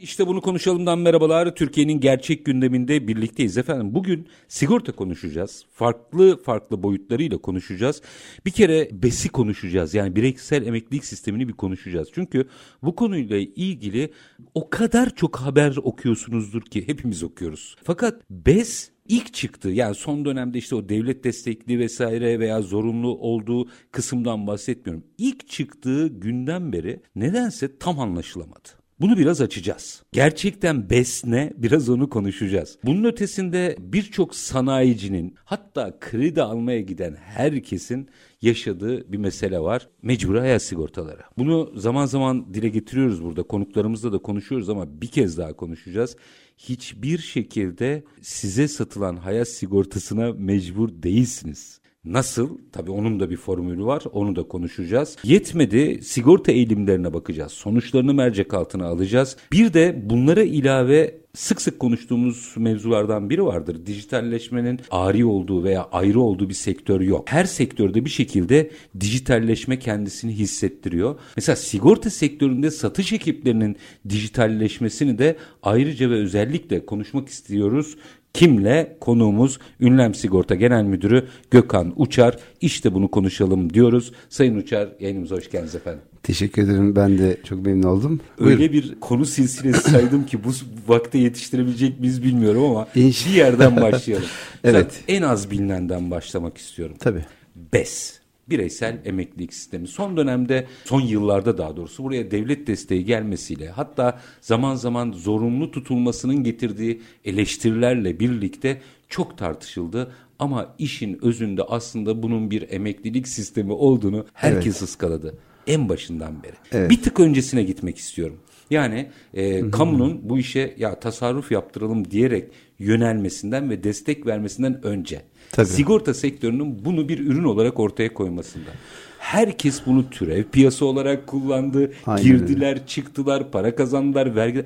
İşte bunu konuşalımdan merhabalar. Türkiye'nin gerçek gündeminde birlikteyiz efendim. Bugün sigorta konuşacağız. Farklı farklı boyutlarıyla konuşacağız. Bir kere BES'i konuşacağız. Yani bireysel emeklilik sistemini bir konuşacağız. Çünkü bu konuyla ilgili o kadar çok haber okuyorsunuzdur ki hepimiz okuyoruz. Fakat BES ilk çıktı yani son dönemde işte o devlet destekli vesaire veya zorunlu olduğu kısımdan bahsetmiyorum. İlk çıktığı günden beri nedense tam anlaşılamadı. Bunu biraz açacağız. Gerçekten besne biraz onu konuşacağız. Bunun ötesinde birçok sanayicinin hatta kredi almaya giden herkesin yaşadığı bir mesele var. Mecburi hayat sigortaları. Bunu zaman zaman dile getiriyoruz burada. Konuklarımızla da konuşuyoruz ama bir kez daha konuşacağız. Hiçbir şekilde size satılan hayat sigortasına mecbur değilsiniz. Nasıl? Tabii onun da bir formülü var. Onu da konuşacağız. Yetmedi. Sigorta eğilimlerine bakacağız. Sonuçlarını mercek altına alacağız. Bir de bunlara ilave sık sık konuştuğumuz mevzulardan biri vardır. Dijitalleşmenin ari olduğu veya ayrı olduğu bir sektör yok. Her sektörde bir şekilde dijitalleşme kendisini hissettiriyor. Mesela sigorta sektöründe satış ekiplerinin dijitalleşmesini de ayrıca ve özellikle konuşmak istiyoruz. Kimle? Konuğumuz Ünlem Sigorta Genel Müdürü Gökhan Uçar. İşte bunu konuşalım diyoruz. Sayın Uçar yayınımıza hoş geldiniz efendim. Teşekkür ederim. Ben de çok memnun oldum. Öyle Buyurun. bir konu silsilesi saydım ki bu vakte yetiştirebilecek miyiz bilmiyorum ama İnş bir yerden başlayalım. evet. en az bilinenden başlamak istiyorum. Tabii. BES bireysel emeklilik sistemi. Son dönemde, son yıllarda daha doğrusu buraya devlet desteği gelmesiyle hatta zaman zaman zorunlu tutulmasının getirdiği eleştirilerle birlikte çok tartışıldı. Ama işin özünde aslında bunun bir emeklilik sistemi olduğunu herkes evet. ıskaladı. En başından beri. Evet. Bir tık öncesine gitmek istiyorum. Yani e, kamunun bu işe ya tasarruf yaptıralım diyerek yönelmesinden ve destek vermesinden önce Tabii. sigorta sektörünün bunu bir ürün olarak ortaya koymasında. Herkes bunu türev piyasa olarak kullandı. Aynen girdiler, öyle. çıktılar, para kazandılar, vergi.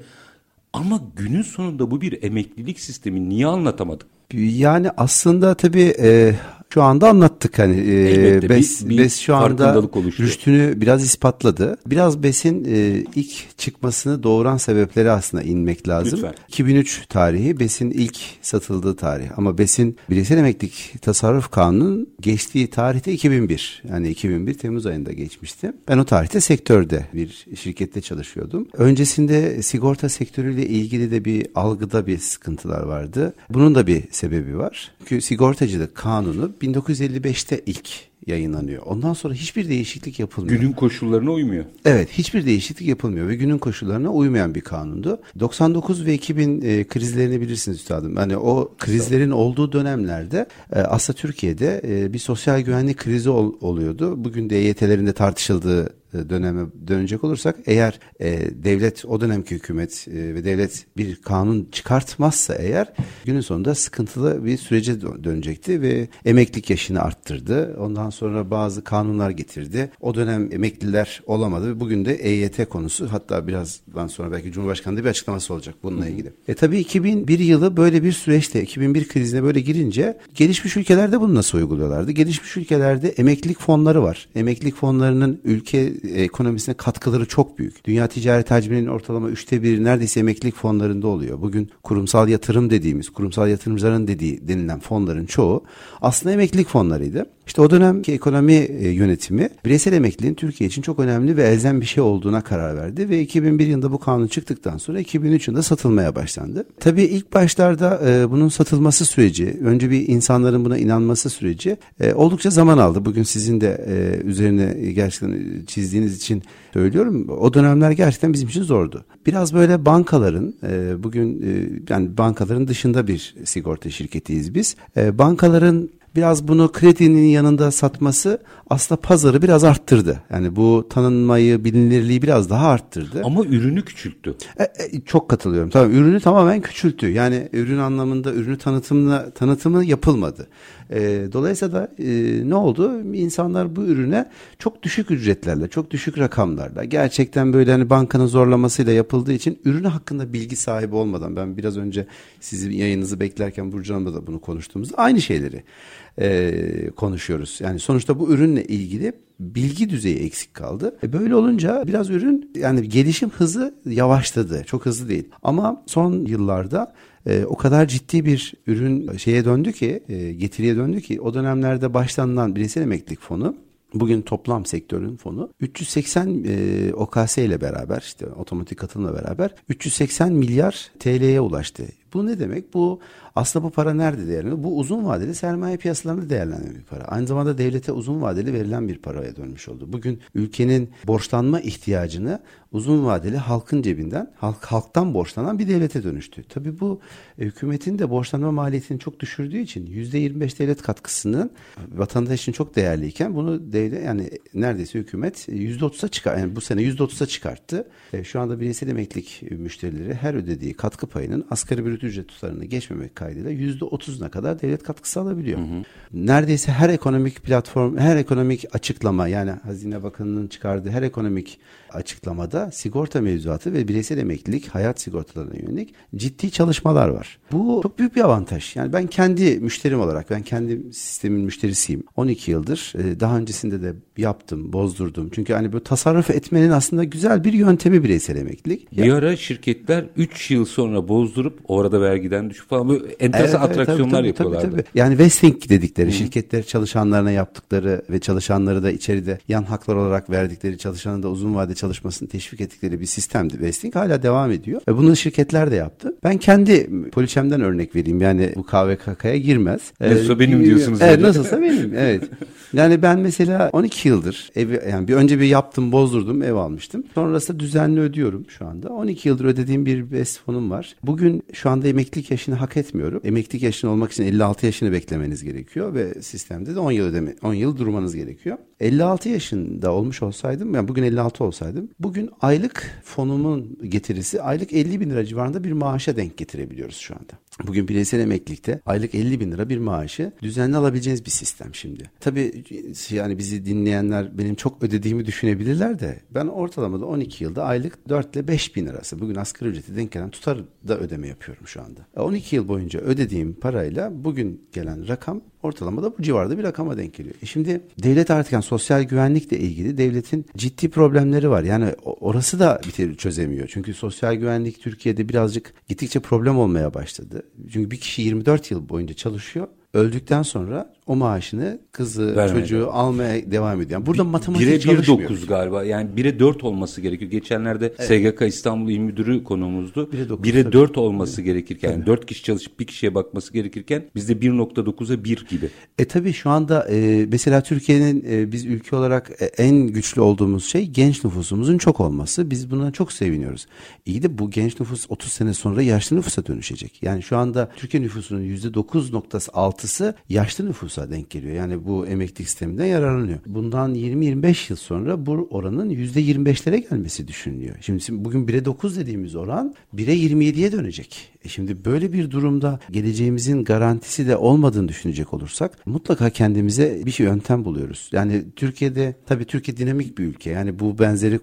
Ama günün sonunda bu bir emeklilik sistemi niye anlatamadık? Yani aslında tabii e, şu anda anlattık hani e, BES, bir, bir BES şu anda rüştünü biraz ispatladı. Biraz BES'in e, ilk çıkmasını doğuran sebepleri aslında inmek lazım. Lütfen. 2003 tarihi BES'in ilk satıldığı tarih ama BES'in bireysel emeklilik tasarruf kanunun geçtiği tarihte 2001. Yani 2001 Temmuz ayında geçmişti. Ben o tarihte sektörde bir şirkette çalışıyordum. Öncesinde sigorta sektörüyle ilgili de bir algıda bir sıkıntılar vardı. Bunun da bir sebebi var. Çünkü sigortacılık kanunu 1955'te ilk yayınlanıyor. Ondan sonra hiçbir değişiklik yapılmıyor. Günün koşullarına uymuyor. Evet, hiçbir değişiklik yapılmıyor ve günün koşullarına uymayan bir kanundu. 99 ve 2000 e, krizlerini bilirsiniz üstadım. Hani o krizlerin olduğu dönemlerde e, aslında Türkiye'de e, bir sosyal güvenlik krizi ol, oluyordu. Bugün de EYT'lerin de tartışıldığı döneme dönecek olursak eğer e, devlet o dönemki hükümet e, ve devlet bir kanun çıkartmazsa eğer günün sonunda sıkıntılı bir sürece dönecekti ve emeklilik yaşını arttırdı. Ondan sonra bazı kanunlar getirdi. O dönem emekliler olamadı bugün de EYT konusu hatta birazdan sonra belki Cumhurbaşkanı bir açıklaması olacak bununla ilgili. E tabii 2001 yılı böyle bir süreçte 2001 krizine böyle girince gelişmiş ülkelerde bunu nasıl uyguluyorlardı? Gelişmiş ülkelerde emeklilik fonları var. Emeklilik fonlarının ülke ekonomisine katkıları çok büyük. Dünya ticaret hacminin ortalama üçte biri neredeyse emeklilik fonlarında oluyor. Bugün kurumsal yatırım dediğimiz, kurumsal yatırımcıların dediği denilen fonların çoğu aslında emeklilik fonlarıydı. İşte o dönemki ekonomi e, yönetimi bireysel emekliliğin Türkiye için çok önemli ve elzem bir şey olduğuna karar verdi ve 2001 yılında bu kanun çıktıktan sonra 2003 yılında satılmaya başlandı. Tabii ilk başlarda e, bunun satılması süreci, önce bir insanların buna inanması süreci e, oldukça zaman aldı. Bugün sizin de üzerine gerçekten çizdiğiniz için söylüyorum. O dönemler gerçekten bizim için zordu. Biraz böyle bankaların bugün yani bankaların dışında bir sigorta şirketiyiz biz. Bankaların biraz bunu kredinin yanında satması aslında pazarı biraz arttırdı. Yani bu tanınmayı, bilinirliği biraz daha arttırdı. Ama ürünü küçülttü. E, e, çok katılıyorum. Tabii ürünü tamamen küçülttü. Yani ürün anlamında ürünü tanıtımına tanıtımı yapılmadı. E, dolayısıyla da e, ne oldu? İnsanlar bu ürüne çok düşük ücretlerle, çok düşük rakamlarla, gerçekten böyle hani bankanın zorlamasıyla yapıldığı için ürünü hakkında bilgi sahibi olmadan ben biraz önce sizin yayınınızı beklerken Burcu Hanım'la da bunu konuştuğumuzda aynı şeyleri e, konuşuyoruz. Yani sonuçta bu ürünle ilgili bilgi düzeyi eksik kaldı. E böyle olunca biraz ürün yani gelişim hızı yavaşladı. Çok hızlı değil. Ama son yıllarda e, o kadar ciddi bir ürün şeye döndü ki e, getiriye döndü ki o dönemlerde başlanılan bireysel emeklilik fonu Bugün toplam sektörün fonu 380 e, OKS ile beraber işte otomatik katılımla beraber 380 milyar TL'ye ulaştı. Bu ne demek? Bu aslında bu para nerede değerleniyor? Bu uzun vadeli sermaye piyasalarında değerlenen bir para. Aynı zamanda devlete uzun vadeli verilen bir paraya dönmüş oldu. Bugün ülkenin borçlanma ihtiyacını uzun vadeli halkın cebinden, halk halktan borçlanan bir devlete dönüştü. Tabii bu e, hükümetin de borçlanma maliyetini çok düşürdüğü için %25 devlet katkısının vatandaş için çok değerliyken bunu devlet yani neredeyse hükümet %30'a çıkar yani bu sene %30'a çıkarttı. E, şu anda bireysel emeklilik müşterileri her ödediği katkı payının asgari bir ücret tutarını geçmemek kaydıyla yüzde otuzuna kadar devlet katkısı alabiliyor. Hı hı. Neredeyse her ekonomik platform, her ekonomik açıklama yani Hazine Bakanı'nın çıkardığı her ekonomik açıklamada sigorta mevzuatı ve bireysel emeklilik hayat sigortalarına yönelik ciddi çalışmalar var. Bu çok büyük bir avantaj. Yani ben kendi müşterim olarak ben kendi sistemin müşterisiyim. 12 yıldır e, daha öncesinde de yaptım, bozdurdum. Çünkü hani bu tasarruf etmenin aslında güzel bir yöntemi bireysel emeklilik. Bir ara şirketler 3 yıl sonra bozdurup orada vergiden düşüp falan böyle enteresan evet, atraksiyonlar tabii, tabii, yapıyorlardı. Tabii, tabii. Yani vesting dedikleri Hı. şirketler çalışanlarına yaptıkları ve çalışanları da içeride yan haklar olarak verdikleri çalışanın da uzun vade çalışmasını teşvik ettikleri bir sistemdi. Vesting hala devam ediyor. Ve bunu şirketler de yaptı. Ben kendi poliçemden örnek vereyim. Yani bu KVKK'ya girmez. Nasılsa ee, benim diyorsunuz. Evet nasılsa benim. Evet. Yani ben mesela 12 yıldır evi yani bir önce bir yaptım, bozdurdum, ev almıştım. Sonrasında düzenli ödüyorum şu anda. 12 yıldır ödediğim bir BES fonum var. Bugün şu anda emeklilik yaşını hak etmiyorum. Emeklilik yaşını olmak için 56 yaşını beklemeniz gerekiyor ve sistemde de 10 yıl ödeme 10 yıl durmanız gerekiyor. 56 yaşında olmuş olsaydım, yani bugün 56 olsaydım, bugün aylık fonumun getirisi aylık 50 bin lira civarında bir maaşa denk getirebiliyoruz şu anda. Bugün bireysel emeklilikte aylık 50 bin lira bir maaşı düzenli alabileceğiniz bir sistem şimdi. Tabii yani bizi dinleyenler benim çok ödediğimi düşünebilirler de ben ortalamada 12 yılda aylık 4 ile 5 bin lirası bugün asgari ücreti denk gelen tutar da ödeme yapıyorum şu anda. 12 yıl boyunca ödediğim parayla bugün gelen rakam ortalamada bu civarda bir rakama denk geliyor. E şimdi devlet artık yani sosyal güvenlikle ilgili devletin ciddi problemleri var. Yani orası da bir çözemiyor. Çünkü sosyal güvenlik Türkiye'de birazcık gittikçe problem olmaya başladı. Çünkü bir kişi 24 yıl boyunca çalışıyor öldükten sonra o maaşını kızı Vermedi. çocuğu almaya devam ediyor. Yani burada matematik bire çalışmıyor. 1.9 galiba. Yani 1'e 4 olması gerekiyor. Geçenlerde evet. SGK İstanbul İl Müdürü konuğumuzdu. 1'e 9, 1'e 4 olması evet. gerekirken yani 4 kişi çalışıp bir kişiye bakması gerekirken bizde 1.9'a 1 gibi. E tabii şu anda e, mesela Türkiye'nin e, biz ülke olarak e, en güçlü olduğumuz şey genç nüfusumuzun çok olması. Biz buna çok seviniyoruz. İyi de bu genç nüfus 30 sene sonra yaşlı nüfusa dönüşecek. Yani şu anda Türkiye nüfusunun %9.6 altısı yaşlı nüfusa denk geliyor. Yani bu emeklilik sisteminden yararlanıyor. Bundan 20-25 yıl sonra bu oranın %25'lere gelmesi düşünülüyor. Şimdi bugün 1'e 9 dediğimiz oran 1'e 27'ye dönecek. E şimdi böyle bir durumda geleceğimizin garantisi de olmadığını düşünecek olursak mutlaka kendimize bir şey yöntem buluyoruz. Yani Türkiye'de tabii Türkiye dinamik bir ülke. Yani bu benzeri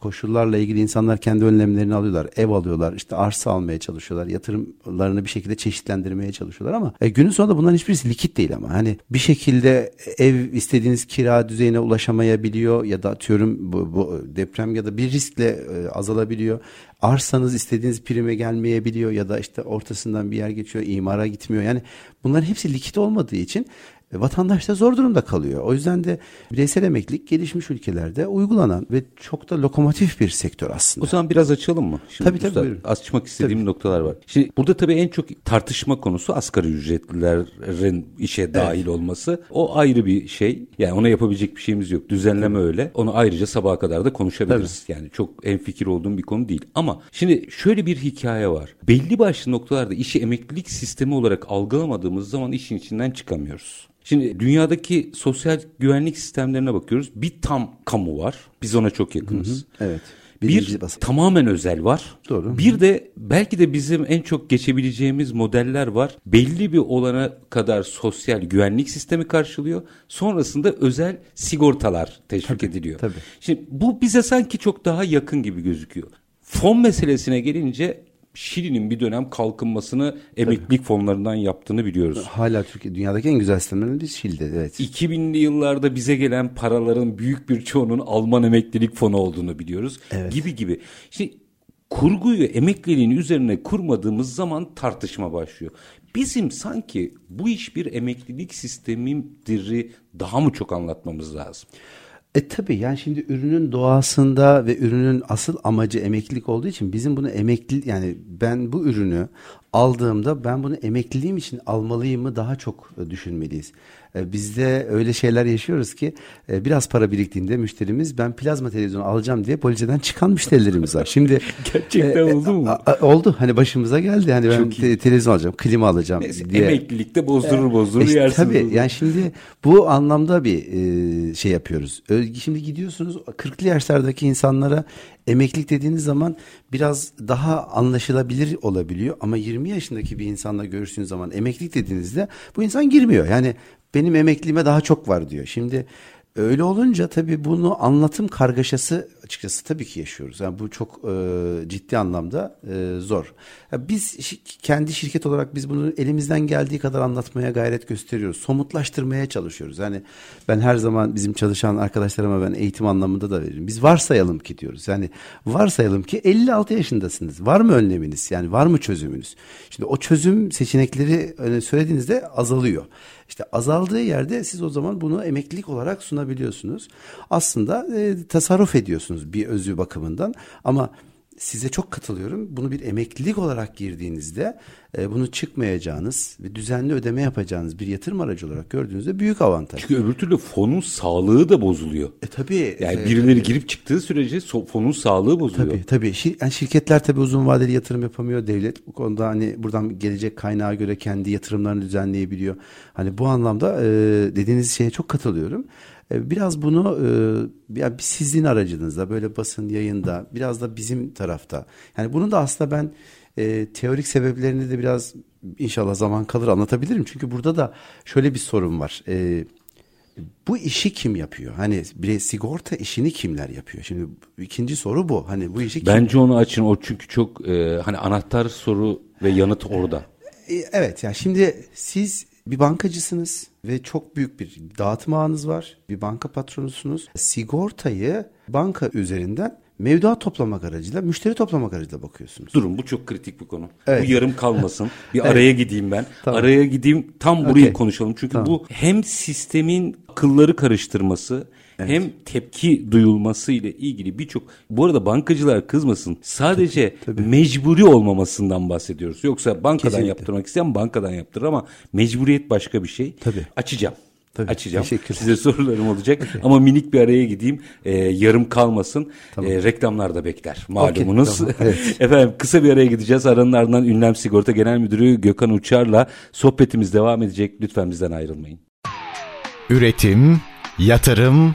koşullarla ilgili insanlar kendi önlemlerini alıyorlar. Ev alıyorlar, işte arsa almaya çalışıyorlar. Yatırımlarını bir şekilde çeşitlendirmeye çalışıyorlar ama e, günün sonunda bunların hiçbirisi likit değil ama. Hani bir şekilde ev istediğiniz kira düzeyine ulaşamayabiliyor ya da atıyorum bu, bu deprem ya da bir riskle e, azalabiliyor. Arsanız istediğiniz prime gelmeyebiliyor ya da işte ortasından bir yer geçiyor, imara gitmiyor. Yani bunların hepsi likit olmadığı için vatandaş da zor durumda kalıyor. O yüzden de bireysel emeklilik gelişmiş ülkelerde uygulanan ve çok da lokomotif bir sektör aslında. O zaman biraz açalım mı? Şimdi tabii tabii. Buyurun. Açmak istediğim tabii. noktalar var. Şimdi burada tabii en çok tartışma konusu asgari ücretlilerin işe dahil evet. olması. O ayrı bir şey. Yani ona yapabilecek bir şeyimiz yok. Düzenleme tabii. öyle. Onu ayrıca sabaha kadar da konuşabiliriz. Tabii. Yani çok en fikir olduğum bir konu değil. Ama şimdi şöyle bir hikaye var. Belli başlı noktalarda işi emeklilik sistemi olarak algılamadığımız zaman işin içinden çıkamıyoruz. Şimdi dünyadaki sosyal güvenlik sistemlerine bakıyoruz. Bir tam kamu var. Biz ona çok yakınız. Evet. Bir Bir basamak. tamamen özel var. Doğru. Bir de belki de bizim en çok geçebileceğimiz modeller var. Belli bir olana kadar sosyal güvenlik sistemi karşılıyor. Sonrasında özel sigortalar teşvik ediliyor. tabii. Şimdi bu bize sanki çok daha yakın gibi gözüküyor. Fon meselesine gelince Şili'nin bir dönem kalkınmasını emeklilik fonlarından yaptığını biliyoruz. Hala Türkiye dünyadaki en güzel sistemlerden biz Şili'de evet. 2000'li yıllarda bize gelen paraların büyük bir çoğunun Alman emeklilik fonu olduğunu biliyoruz. Gibi gibi. Şimdi kurguyu emekliliğin üzerine kurmadığımız zaman tartışma başlıyor. Bizim sanki bu iş bir emeklilik sistemidir daha mı çok anlatmamız lazım? E tabii yani şimdi ürünün doğasında ve ürünün asıl amacı emeklilik olduğu için bizim bunu emekli yani ben bu ürünü aldığımda ben bunu emekliliğim için almalıyımı daha çok e, düşünmeliyiz. E, Bizde öyle şeyler yaşıyoruz ki e, biraz para biriktiğinde müşterimiz ben plazma televizyonu alacağım diye poliseden çıkan müşterilerimiz var. Şimdi Gerçekten e, oldu mu? a- a- oldu hani başımıza geldi hani ben te- televizyon alacağım klima alacağım Neyse, diye. emeklilikte bozdurur bozdurur İşte yersin. tabii yani şimdi bu anlamda bir e, şey yapıyoruz. Şimdi gidiyorsunuz 40'lı yaşlardaki insanlara emeklilik dediğiniz zaman biraz daha anlaşılabilir olabiliyor ama 20 yaşındaki bir insanla görüştüğünüz zaman emeklilik dediğinizde bu insan girmiyor. Yani benim emekliliğime daha çok var diyor. Şimdi öyle olunca tabii bunu anlatım kargaşası açıkçası tabii ki yaşıyoruz. Yani bu çok e, ciddi anlamda e, zor. Ya biz kendi şirket olarak biz bunu elimizden geldiği kadar anlatmaya gayret gösteriyoruz. Somutlaştırmaya çalışıyoruz. Yani ben her zaman bizim çalışan arkadaşlarıma ben eğitim anlamında da veririm. Biz varsayalım ki diyoruz. Yani varsayalım ki 56 yaşındasınız. Var mı önleminiz? Yani var mı çözümünüz? Şimdi o çözüm seçenekleri öyle söylediğinizde azalıyor. İşte azaldığı yerde siz o zaman bunu emeklilik olarak sunabiliyorsunuz. Aslında e, tasarruf ediyorsunuz bir özü bakımından ama size çok katılıyorum. Bunu bir emeklilik olarak girdiğinizde e, bunu çıkmayacağınız ve düzenli ödeme yapacağınız bir yatırım aracı olarak gördüğünüzde büyük avantaj. Çünkü öbür türlü fonun sağlığı da bozuluyor. E tabii. Yani e, birileri girip çıktığı sürece so- fonun sağlığı bozuluyor. Tabii tabii. Şir- yani şirketler tabii uzun vadeli yatırım yapamıyor. Devlet bu konuda hani buradan gelecek kaynağa göre kendi yatırımlarını düzenleyebiliyor. Hani bu anlamda e, dediğiniz şeye çok katılıyorum. E, biraz bunu e, ya sizin aracınızda böyle basın yayında biraz da bizim tarafta. Yani bunu da aslında ben e, teorik sebeplerini de biraz inşallah zaman kalır anlatabilirim. Çünkü burada da şöyle bir sorun var. E, bu işi kim yapıyor? Hani bir sigorta işini kimler yapıyor? Şimdi ikinci soru bu. Hani bu işi kim Bence onu açın. O çünkü çok e, hani anahtar soru ve yanıt orada. E, Evet ya şimdi siz bir bankacısınız ve çok büyük bir dağıtım ağınız var. Bir banka patronusunuz. Sigortayı banka üzerinden mevduat toplamak aracıyla, müşteri toplamak aracıyla bakıyorsunuz. Durun bu çok kritik bir konu. Evet. Bu yarım kalmasın. Bir araya gideyim ben. Tamam. Araya gideyim tam burayı Okey. konuşalım. Çünkü Tamam. bu hem sistemin akılları karıştırması hem tepki duyulması ile ilgili birçok bu arada bankacılar kızmasın. Sadece mecburi olmamasından bahsediyoruz. Yoksa bankadan Kesinlikle. yaptırmak isteyen bankadan yaptırır ama mecburiyet başka bir şey. Tabii. Açacağım. Tabii, Açacağım. teşekkürler. Size sorularım olacak. Ama minik bir araya gideyim. Ee, yarım kalmasın. Ee, reklamlar da bekler. Malumunuz. tamam, evet. Efendim kısa bir araya gideceğiz. Aranın ardından Ünlem Sigorta Genel Müdürü Gökhan Uçar'la sohbetimiz devam edecek. Lütfen bizden ayrılmayın. Üretim, yatırım,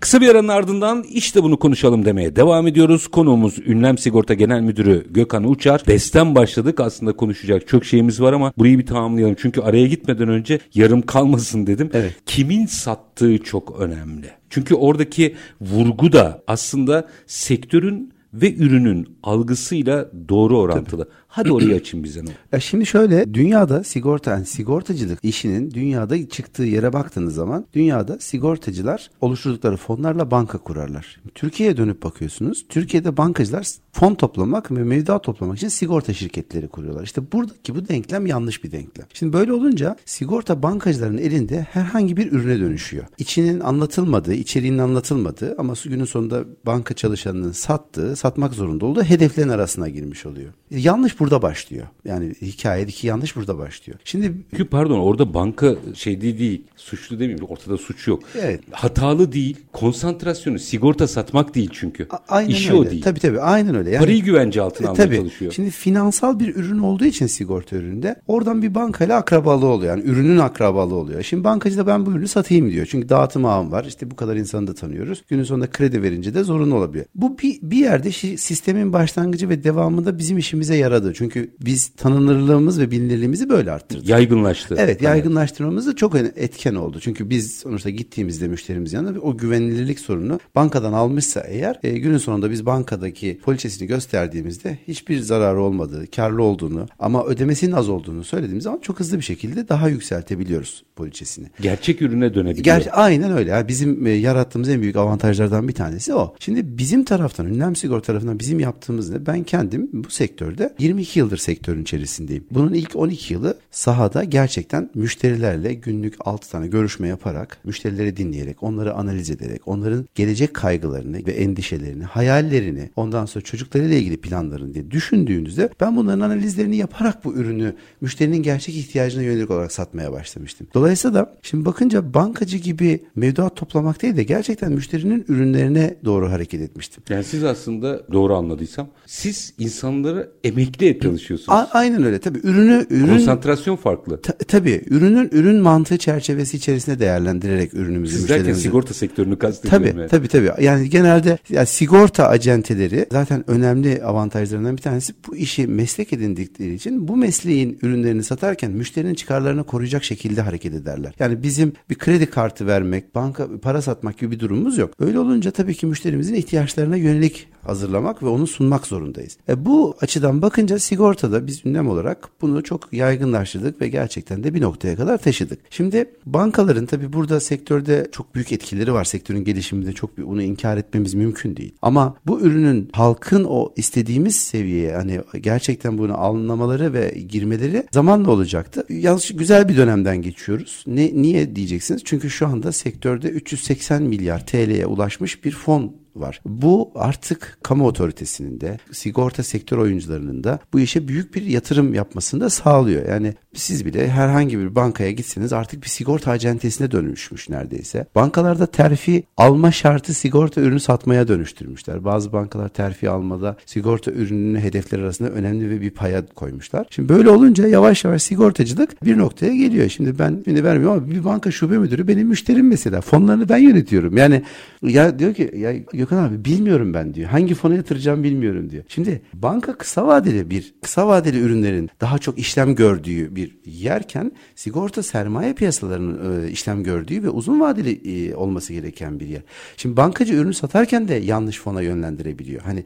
Kısa bir aranın ardından işte bunu konuşalım demeye devam ediyoruz. Konuğumuz Ünlem Sigorta Genel Müdürü Gökhan Uçar. Besten başladık aslında konuşacak çok şeyimiz var ama burayı bir tamamlayalım. Çünkü araya gitmeden önce yarım kalmasın dedim. Evet. Kimin sattığı çok önemli. Çünkü oradaki vurgu da aslında sektörün ve ürünün algısıyla doğru orantılı. Hadi orayı açın bize. ne. Ya şimdi şöyle dünyada sigorta yani sigortacılık işinin dünyada çıktığı yere baktığınız zaman dünyada sigortacılar oluşturdukları fonlarla banka kurarlar. Türkiye'ye dönüp bakıyorsunuz. Türkiye'de bankacılar fon toplamak ve mevduat toplamak için sigorta şirketleri kuruyorlar. İşte buradaki bu denklem yanlış bir denklem. Şimdi böyle olunca sigorta bankacıların elinde herhangi bir ürüne dönüşüyor. İçinin anlatılmadığı, içeriğinin anlatılmadığı ama günün sonunda banka çalışanının sattığı satmak zorunda olduğu hedeflerin arasına girmiş oluyor. Yanlış burada başlıyor. Yani hikayedeki yanlış burada başlıyor. Şimdi Çünkü pardon orada banka şey değil, değil suçlu demeyeyim ortada suç yok. Evet. Hatalı değil konsantrasyonu sigorta satmak değil çünkü. A- aynen İşi öyle. o değil. Tabii tabii aynen öyle. Yani, Parayı güvence altına E, almaya tabii. çalışıyor. Şimdi finansal bir ürün olduğu için sigorta üründe oradan bir bankayla akrabalığı oluyor. Yani ürünün akrabalığı oluyor. Şimdi bankacı da ben bu ürünü satayım diyor. Çünkü dağıtım ağım var. İşte bu kadar insanı da tanıyoruz. Günün sonunda kredi verince de zorunlu olabiliyor. Bu bir, bir yerde sistemin başlangıcı ve devamında bizim işimize yaradı. Çünkü biz tanınırlığımız ve bilinirliğimizi böyle arttırdık. Yaygınlaştı. Evet yaygınlaştırmamız da çok etken oldu. Çünkü biz sonuçta gittiğimizde müşterimiz yanında o güvenilirlik sorunu bankadan almışsa eğer e, günün sonunda biz bankadaki poliçesini gösterdiğimizde hiçbir zararı olmadığı, karlı olduğunu ama ödemesinin az olduğunu söylediğimiz zaman çok hızlı bir şekilde daha yükseltebiliyoruz poliçesini. Gerçek ürüne dönebiliyor. Gerçi aynen öyle. Yani bizim e, yarattığımız en büyük avantajlardan bir tanesi o. Şimdi bizim taraftan, ünlem sigorta tarafından bizim yaptığımız ne? Ben kendim bu sektörde 22 yıldır sektörün içerisindeyim. Bunun ilk 12 yılı sahada gerçekten müşterilerle günlük 6 tane görüşme yaparak, müşterileri dinleyerek, onları analiz ederek, onların gelecek kaygılarını ve endişelerini, hayallerini, ondan sonra çocuklarıyla ilgili planlarını diye düşündüğünüzde ben bunların analizlerini yaparak bu ürünü müşterinin gerçek ihtiyacına yönelik olarak satmaya başlamıştım. Dolayısıyla da şimdi bakınca bankacı gibi mevduat toplamak değil de gerçekten müşterinin ürünlerine doğru hareket etmiştim. Yani siz aslında doğru anladıysam siz insanları emekli et çalışıyorsunuz. A- aynen öyle tabii ürünü ürün Konsantrasyon farklı. Ta- tabii ürünün ürün mantığı çerçevesi içerisinde değerlendirerek ürünümüzü Siz derken sigorta sektörünü kastediyorum. Tabii yani. tabii tabii. Yani genelde ya sigorta acenteleri zaten önemli avantajlarından bir tanesi bu işi meslek edindikleri için bu mesleğin ürünlerini satarken müşterinin çıkarlarını koruyacak şekilde hareket ederler. Yani bizim bir kredi kartı vermek, banka para satmak gibi bir durumumuz yok. Öyle olunca tabii ki müşterimizin ihtiyaçlarına yönelik hazırlamak ve onu sunmak zorundayız. E bu açıdan bakınca sigortada biz ünlem olarak bunu çok yaygınlaştırdık ve gerçekten de bir noktaya kadar taşıdık. Şimdi bankaların tabii burada sektörde çok büyük etkileri var. Sektörün gelişiminde çok bir, bunu inkar etmemiz mümkün değil. Ama bu ürünün halkın o istediğimiz seviyeye hani gerçekten bunu anlamaları ve girmeleri zamanla olacaktı. Yalnız güzel bir dönemden geçiyoruz. Ne niye diyeceksiniz? Çünkü şu anda sektörde 380 milyar TL'ye ulaşmış bir fon var. Bu artık kamu otoritesinin de sigorta sektör oyuncularının da bu işe büyük bir yatırım yapmasını da sağlıyor. Yani siz bile herhangi bir bankaya gitseniz artık bir sigorta acentesine dönüşmüş neredeyse. Bankalarda terfi alma şartı sigorta ürünü satmaya dönüştürmüşler. Bazı bankalar terfi almada sigorta ürününü hedefler arasında önemli ve bir paya koymuşlar. Şimdi böyle olunca yavaş yavaş sigortacılık bir noktaya geliyor. Şimdi ben şimdi vermiyorum ama bir banka şube müdürü benim müşterim mesela. Fonlarını ben yönetiyorum. Yani ya diyor ki ya Gökhan abi bilmiyorum ben diyor. Hangi fona yatıracağım bilmiyorum diyor. Şimdi banka kısa vadeli bir kısa vadeli ürünlerin daha çok işlem gördüğü bir yerken sigorta sermaye piyasalarının e, işlem gördüğü ve uzun vadeli e, olması gereken bir yer. Şimdi bankacı ürünü satarken de yanlış fona yönlendirebiliyor. Hani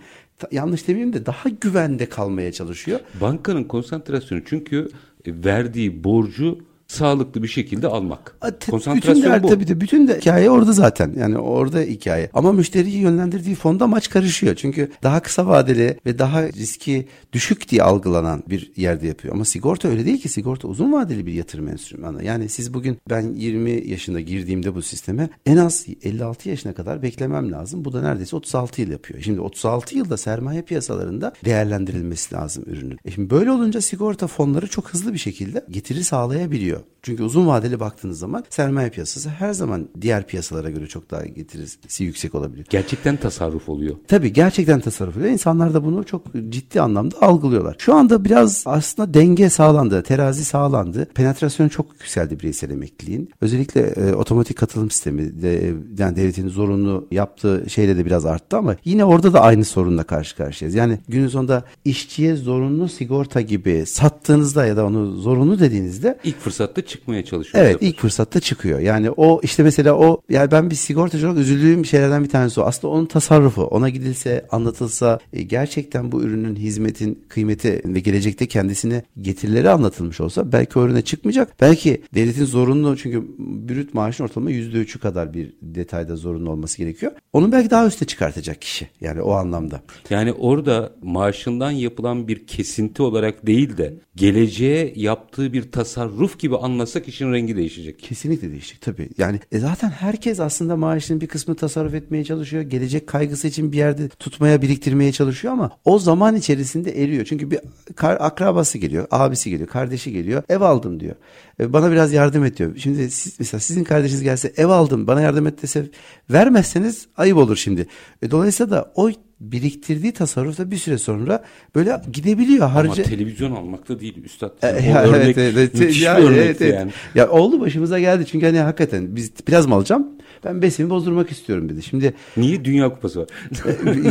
yanlış demeyeyim de daha güvende kalmaya çalışıyor. Bankanın konsantrasyonu çünkü verdiği borcu sağlıklı bir şekilde almak. A, te- bütün Konsantrasyon der, bu. tabii de bütün de hikaye orada zaten. Yani orada hikaye. Ama müşteriyi yönlendirdiği fonda maç karışıyor. Çünkü daha kısa vadeli ve daha riski düşük diye algılanan bir yerde yapıyor. Ama sigorta öyle değil ki. Sigorta uzun vadeli bir yatırım enstrümanı. Yani siz bugün ben 20 yaşında girdiğimde bu sisteme en az 56 yaşına kadar beklemem lazım. Bu da neredeyse 36 yıl yapıyor. Şimdi 36 yılda sermaye piyasalarında değerlendirilmesi lazım ürünün. E şimdi böyle olunca sigorta fonları çok hızlı bir şekilde getiri sağlayabiliyor. Çünkü uzun vadeli baktığınız zaman sermaye piyasası her zaman diğer piyasalara göre çok daha getirisi yüksek olabilir. Gerçekten tasarruf oluyor. Tabii gerçekten tasarruf ediyor. İnsanlar da bunu çok ciddi anlamda algılıyorlar. Şu anda biraz aslında denge sağlandı, terazi sağlandı. Penetrasyon çok yükseldi bireysel emekliliğin. Özellikle e, otomatik katılım sistemi de, yani devletin zorunlu yaptığı şeyle de biraz arttı ama yine orada da aynı sorunla karşı karşıyayız. Yani günün sonunda işçiye zorunlu sigorta gibi sattığınızda ya da onu zorunlu dediğinizde İlk fırsatta çıkmaya çalışıyor. Evet ilk fırsatta çıkıyor. Yani o işte mesela o yani ben bir sigortacı olarak üzüldüğüm şeylerden bir tanesi o. Aslında onun tasarrufu ona gidilse anlatılsa e, gerçekten bu ürünün hizmetin kıymeti ve gelecekte kendisine getirileri anlatılmış olsa belki o ürüne çıkmayacak. Belki devletin zorunlu çünkü brüt maaşın ortalama yüzde üçü kadar bir detayda zorunlu olması gerekiyor. Onun belki daha üste çıkartacak kişi yani o anlamda. Yani orada maaşından yapılan bir kesinti olarak değil de geleceğe yaptığı bir tasarruf gibi anlasak işin rengi değişecek. Kesinlikle değişecek tabii. Yani e, zaten herkes aslında maaşının bir kısmını tasarruf etmeye çalışıyor. Gelecek kaygısı için bir yerde tutmaya, biriktirmeye çalışıyor ama o zaman içerisinde eriyor. Çünkü bir akrabası geliyor, abisi geliyor, kardeşi geliyor. Ev aldım diyor. E, bana biraz yardım et diyor. Şimdi siz, mesela sizin kardeşiniz gelse ev aldım bana yardım et dese vermezseniz ayıp olur şimdi. E, dolayısıyla da o biriktirdiği tasarruf da bir süre sonra böyle gidebiliyor. Harca... Ama televizyon almakta değil üstad. E, ya, örnek, evet, evet, müthiş ya, bir evet, evet. yani. Ya oldu başımıza geldi çünkü hani hakikaten biz plazma alacağım ben besimi bozdurmak istiyorum dedi. Şimdi niye Dünya Kupası var?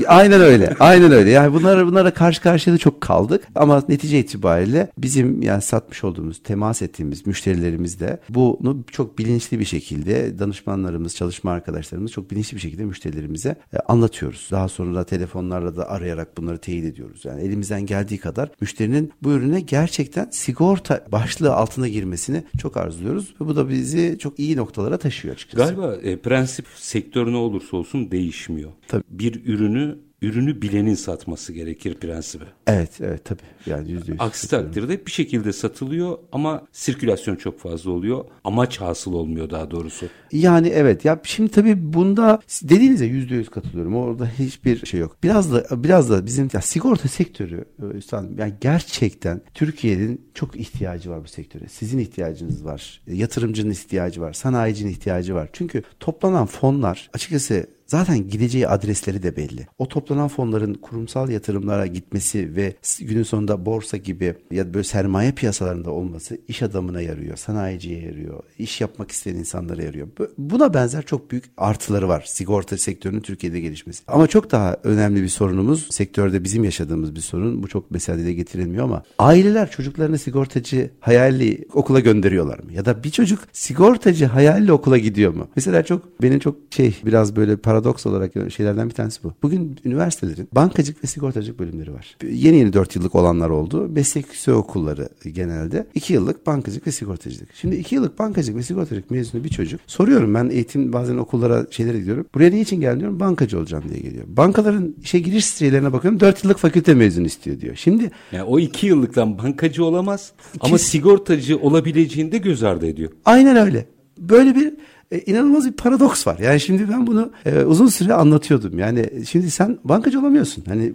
E, aynen öyle. Aynen öyle. Yani bunlara bunlara karşı karşıya da çok kaldık ama netice itibariyle bizim yani satmış olduğumuz, temas ettiğimiz müşterilerimiz de bunu çok bilinçli bir şekilde danışmanlarımız, çalışma arkadaşlarımız çok bilinçli bir şekilde müşterilerimize e, anlatıyoruz. Daha sonra da telefonlarla da arayarak bunları teyit ediyoruz. Yani elimizden geldiği kadar müşterinin bu ürüne gerçekten sigorta başlığı altına girmesini çok arzuluyoruz ve bu da bizi çok iyi noktalara taşıyor açıkçası. Galiba e, prensip sektör ne olursa olsun değişmiyor. Tabii. Bir ürünü ürünü bilenin satması gerekir prensibi. Evet, evet tabii. Yani yüzde yüz. Aksi takdirde bir şekilde satılıyor ama sirkülasyon çok fazla oluyor. Amaç hasıl olmuyor daha doğrusu. Yani evet. Ya şimdi tabii bunda dediğinize yüzde yüz katılıyorum. Orada hiçbir şey yok. Biraz da biraz da bizim ya sigorta sektörü e, üstadım yani gerçekten Türkiye'nin çok ihtiyacı var bu sektöre. Sizin ihtiyacınız var. Yatırımcının ihtiyacı var. Sanayicinin ihtiyacı var. Çünkü toplanan fonlar açıkçası Zaten gideceği adresleri de belli. O toplanan fonların kurumsal yatırımlara gitmesi ve günün sonunda borsa gibi ya böyle sermaye piyasalarında olması iş adamına yarıyor, sanayiciye yarıyor, iş yapmak isteyen insanlara yarıyor. Buna benzer çok büyük artıları var sigorta sektörünün Türkiye'de gelişmesi. Ama çok daha önemli bir sorunumuz sektörde bizim yaşadığımız bir sorun. Bu çok mesela dile getirilmiyor ama aileler çocuklarını sigortacı hayali okula gönderiyorlar mı? Ya da bir çocuk sigortacı hayali okula gidiyor mu? Mesela çok benim çok şey biraz böyle para paradoks olarak şeylerden bir tanesi bu. Bugün üniversitelerin bankacılık ve sigortacılık bölümleri var. Yeni yeni 4 yıllık olanlar oldu. Meslek yüksek okulları genelde 2 yıllık bankacılık ve sigortacılık. Şimdi 2 yıllık bankacılık ve sigortacılık mezunu bir çocuk. Soruyorum ben eğitim bazen okullara şeylere gidiyorum. Buraya ne için geldin diyorum. Bankacı olacağım diye geliyor. Bankaların işe giriş sitelerine bakıyorum. 4 yıllık fakülte mezunu istiyor diyor. Şimdi yani o 2 yıllıktan bankacı olamaz ama sigortacı olabileceğini de göz ardı ediyor. Aynen öyle. Böyle bir e, inanılmaz bir paradoks var. Yani şimdi ben bunu e, uzun süre anlatıyordum. Yani şimdi sen bankacı olamıyorsun. Hani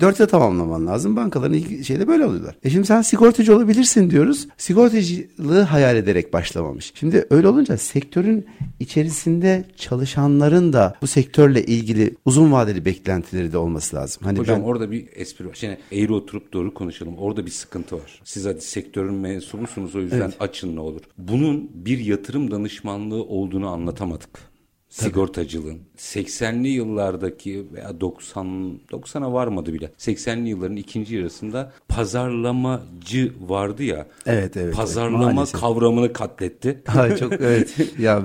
dört yıl tamamlaman lazım. Bankaların ilk şeyde böyle oluyorlar. E şimdi sen sigortacı olabilirsin diyoruz. Sigortacılığı hayal ederek başlamamış. Şimdi öyle olunca sektörün içerisinde çalışanların da bu sektörle ilgili uzun vadeli beklentileri de olması lazım. Hani Hocam ben... orada bir espri var. Şimdi eğri oturup doğru konuşalım. Orada bir sıkıntı var. Siz hadi sektörün mensubusunuz o yüzden evet. açın ne olur. Bunun bir yatırım danışmanlığı olduğunu anlatamadık sigortacılığın 80'li yıllardaki veya 90 90'a varmadı bile. 80'li yılların ikinci yarısında pazarlamacı vardı ya. Evet evet. Pazarlama evet, kavramını katletti. Ha, çok evet. ya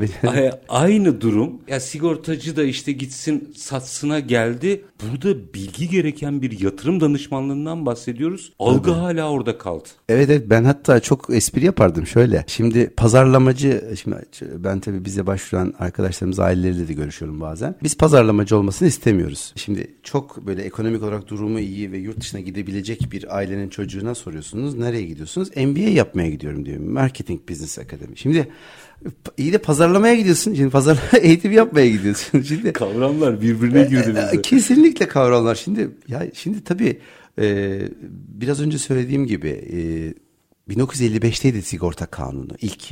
aynı durum. Ya sigortacı da işte gitsin satsına geldi. Burada bilgi gereken bir yatırım danışmanlığından bahsediyoruz. Algı Tabii. hala orada kaldı. Evet evet ben hatta çok espri yapardım şöyle. Şimdi pazarlamacı şimdi ben tabii bize başvuran arkadaşlarımız aileleriyle de görüşüyorum bazen. Biz pazarlamacı olmasını istemiyoruz. Şimdi çok böyle ekonomik olarak durumu iyi ve yurt dışına gidebilecek bir ailenin çocuğuna soruyorsunuz. Nereye gidiyorsunuz? MBA yapmaya gidiyorum diyor. Marketing Business Academy. Şimdi iyi de pazarlamaya gidiyorsun. Şimdi pazar eğitim yapmaya gidiyorsun. Şimdi kavramlar birbirine girdi bize. E, kesinlikle kavramlar. Şimdi ya şimdi tabii e, biraz önce söylediğim gibi e, 1955'teydi sigorta kanunu ilk.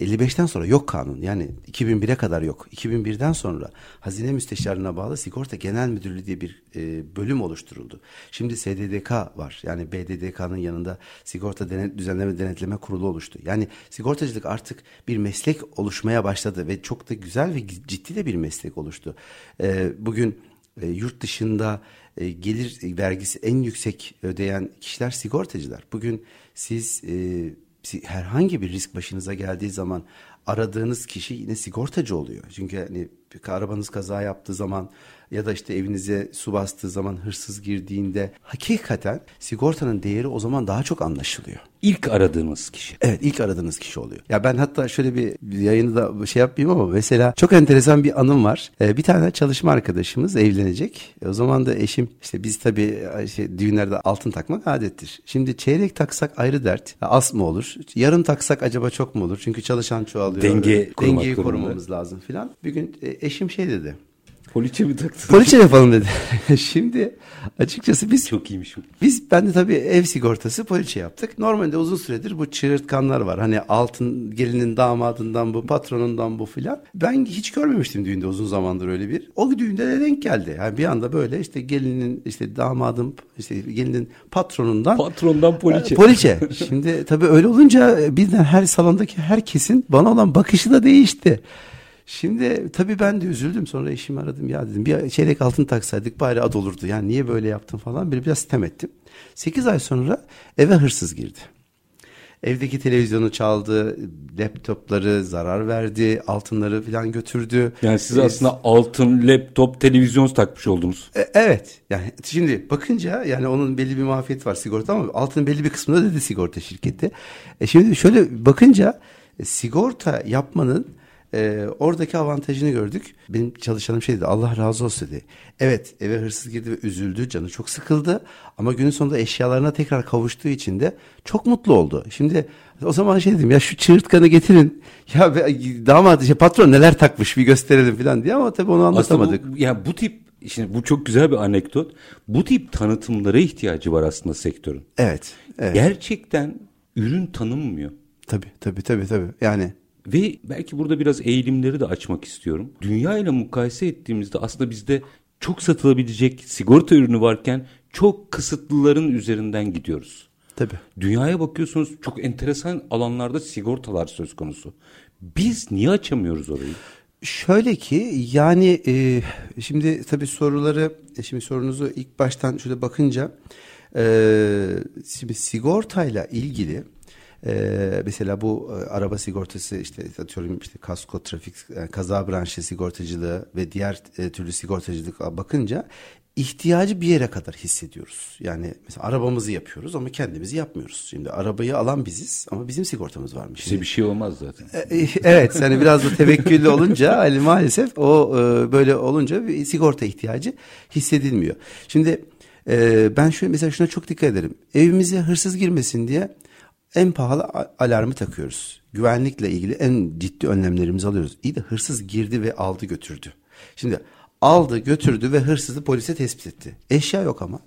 55'ten sonra yok kanun. Yani 2001'e kadar yok. 2001'den sonra Hazine Müsteşarlığına bağlı Sigorta Genel Müdürlüğü diye bir e, bölüm oluşturuldu. Şimdi SDDK var. Yani BDDK'nın yanında Sigorta Denet, Düzenleme Denetleme Kurulu oluştu. Yani sigortacılık artık bir meslek oluşmaya başladı ve çok da güzel ve ciddi de bir meslek oluştu. E, bugün e, yurt dışında e, gelir vergisi en yüksek ödeyen kişiler sigortacılar. Bugün siz e, herhangi bir risk başınıza geldiği zaman aradığınız kişi yine sigortacı oluyor. Çünkü hani arabanız kaza yaptığı zaman ya da işte evinize su bastığı zaman hırsız girdiğinde hakikaten sigortanın değeri o zaman daha çok anlaşılıyor. İlk aradığınız kişi. Evet ilk aradığınız kişi oluyor. Ya ben hatta şöyle bir yayını da şey yapmayayım ama mesela çok enteresan bir anım var. Ee, bir tane çalışma arkadaşımız evlenecek. E, o zaman da eşim işte biz tabii şey, düğünlerde altın takmak adettir. Şimdi çeyrek taksak ayrı dert. Az mı olur? Yarım taksak acaba çok mu olur? Çünkü çalışan çoğalıyor. Denge Dengeyi korumamız lazım filan. Bir gün e, eşim şey dedi. Poliçe mi taktın? Poliçe yapalım dedi. Şimdi açıkçası biz çok iyiymiş. Biz ben de tabii ev sigortası poliçe yaptık. Normalde uzun süredir bu çığırtkanlar var. Hani altın gelinin damadından bu, patronundan bu filan. Ben hiç görmemiştim düğünde uzun zamandır öyle bir. O düğünde de denk geldi. Yani bir anda böyle işte gelinin işte damadın işte gelinin patronundan patrondan poliçe. poliçe. Şimdi tabii öyle olunca birden her salondaki herkesin bana olan bakışı da değişti. Şimdi tabii ben de üzüldüm. Sonra eşimi aradım. Ya dedim bir çeyrek altın taksaydık bari ad olurdu. Yani niye böyle yaptın falan. Bir biraz sitem ettim. 8 ay sonra eve hırsız girdi. Evdeki televizyonu çaldı, laptopları zarar verdi, altınları falan götürdü. Yani siz ee, aslında altın, laptop, televizyon takmış oldunuz. E, evet. Yani şimdi bakınca yani onun belli bir mafiyeti var sigorta ama altının belli bir kısmında dedi sigorta şirketi. E şimdi şöyle bakınca e, sigorta yapmanın e, oradaki avantajını gördük. Benim çalışanım şey dedi Allah razı olsun dedi. Evet eve hırsız girdi ve üzüldü canı çok sıkıldı ama günün sonunda eşyalarına tekrar kavuştuğu için de çok mutlu oldu. Şimdi o zaman şey dedim ya şu çığırtkanı getirin ya damat işte patron neler takmış bir gösterelim falan diye ama tabii onu anlatamadık. Aslında bu, ya bu tip Şimdi bu çok güzel bir anekdot. Bu tip tanıtımlara ihtiyacı var aslında sektörün. Evet. evet. Gerçekten ürün tanınmıyor. Tabii tabii tabii tabii. Yani ve belki burada biraz eğilimleri de açmak istiyorum. Dünya ile mukayese ettiğimizde aslında bizde çok satılabilecek sigorta ürünü varken çok kısıtlıların üzerinden gidiyoruz. Tabii. Dünyaya bakıyorsunuz çok enteresan alanlarda sigortalar söz konusu. Biz niye açamıyoruz orayı? Şöyle ki yani e, şimdi tabii soruları e, şimdi sorunuzu ilk baştan şöyle bakınca e, şimdi sigortayla ilgili ee, mesela bu e, araba sigortası işte atıyorum işte kasko, trafik, e, kaza branşı sigortacılığı ve diğer e, türlü sigortacılık bakınca ihtiyacı bir yere kadar hissediyoruz. Yani mesela arabamızı yapıyoruz ama kendimizi yapmıyoruz. Şimdi arabayı alan biziz ama bizim sigortamız varmış. Size bir şey olmaz zaten. E, e, evet yani biraz da tevekküllü olunca hani maalesef o e, böyle olunca bir sigorta ihtiyacı hissedilmiyor. Şimdi ben şöyle mesela şuna çok dikkat ederim. Evimize hırsız girmesin diye en pahalı alarmı takıyoruz. Güvenlikle ilgili en ciddi önlemlerimizi alıyoruz. İyi de hırsız girdi ve aldı götürdü. Şimdi aldı götürdü ve hırsızı polise tespit etti. Eşya yok ama.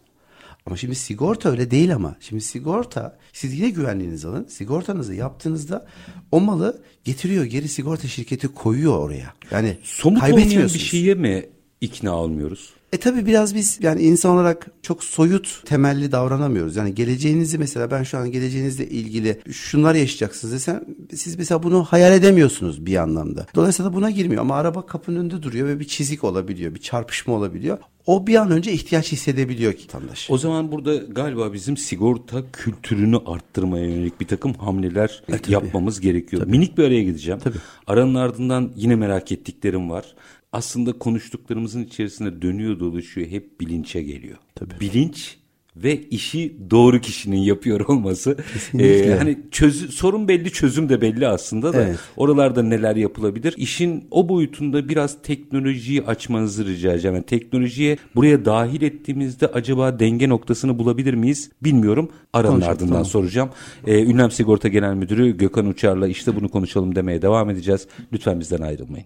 Ama şimdi sigorta öyle değil ama. Şimdi sigorta siz yine güvenliğinizi alın. Sigortanızı yaptığınızda o malı getiriyor geri sigorta şirketi koyuyor oraya. Yani somut olmayan bir şeye mi ikna olmuyoruz? E tabi biraz biz yani insan olarak çok soyut temelli davranamıyoruz. Yani geleceğinizi mesela ben şu an geleceğinizle ilgili şunlar yaşayacaksınız desem siz mesela bunu hayal edemiyorsunuz bir anlamda. Dolayısıyla buna girmiyor ama araba kapının önünde duruyor ve bir çizik olabiliyor, bir çarpışma olabiliyor. O bir an önce ihtiyaç hissedebiliyor ki vatandaş. O zaman burada galiba bizim sigorta kültürünü arttırmaya yönelik bir takım hamleler e, yapmamız gerekiyor. Tabii. Minik bir araya gideceğim. Tabii. Aranın ardından yine merak ettiklerim var aslında konuştuklarımızın içerisinde dönüyor dolaşıyor hep bilinçe geliyor. Tabii. Bilinç ve işi doğru kişinin yapıyor olması. Ee, hani çözü, sorun belli çözüm de belli aslında da evet. oralarda neler yapılabilir? İşin o boyutunda biraz teknolojiyi açmanızı rica edeceğim. Yani teknolojiye buraya dahil ettiğimizde acaba denge noktasını bulabilir miyiz? Bilmiyorum. Aranın ardından tamam. soracağım. Ee, Ünlem Sigorta Genel Müdürü Gökhan Uçar'la işte bunu konuşalım demeye devam edeceğiz. Lütfen bizden ayrılmayın.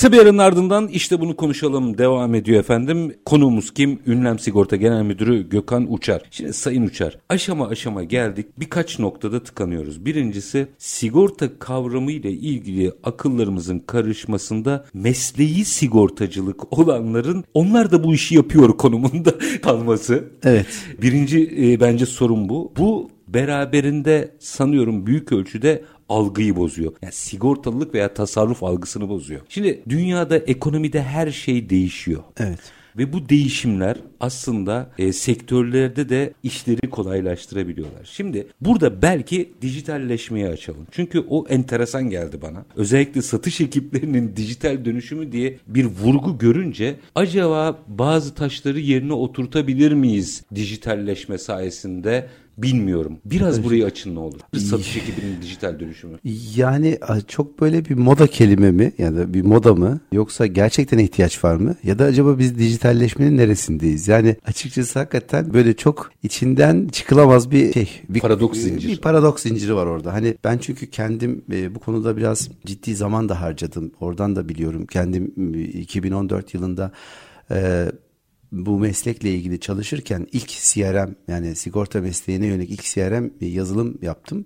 Kısa bir aranın ardından işte bunu konuşalım devam ediyor efendim. Konuğumuz kim? Ünlem Sigorta Genel Müdürü Gökhan Uçar. Şimdi Sayın Uçar aşama aşama geldik. Birkaç noktada tıkanıyoruz. Birincisi sigorta kavramı ile ilgili akıllarımızın karışmasında mesleği sigortacılık olanların onlar da bu işi yapıyor konumunda kalması. Evet. Birinci e, bence sorun bu. Bu beraberinde sanıyorum büyük ölçüde algıyı bozuyor. Yani sigortalılık veya tasarruf algısını bozuyor. Şimdi dünyada ekonomide her şey değişiyor. Evet. Ve bu değişimler aslında e, sektörlerde de işleri kolaylaştırabiliyorlar. Şimdi burada belki dijitalleşmeye açalım. Çünkü o enteresan geldi bana. Özellikle satış ekiplerinin dijital dönüşümü diye bir vurgu görünce acaba bazı taşları yerine oturtabilir miyiz dijitalleşme sayesinde bilmiyorum. Biraz evet. burayı açın ne olur. Satış ekibinin dijital dönüşümü. Yani çok böyle bir moda kelime mi ya da bir moda mı yoksa gerçekten ihtiyaç var mı ya da acaba biz dijitalleşmenin neresindeyiz? Yani açıkçası hakikaten böyle çok içinden çıkılamaz bir şey. Bir, paradoks zinciri. Bir paradoks zinciri var orada. Hani ben çünkü kendim e, bu konuda biraz ciddi zaman da harcadım. Oradan da biliyorum. Kendim 2014 yılında e, bu meslekle ilgili çalışırken ilk CRM yani sigorta mesleğine yönelik ilk CRM yazılım yaptım.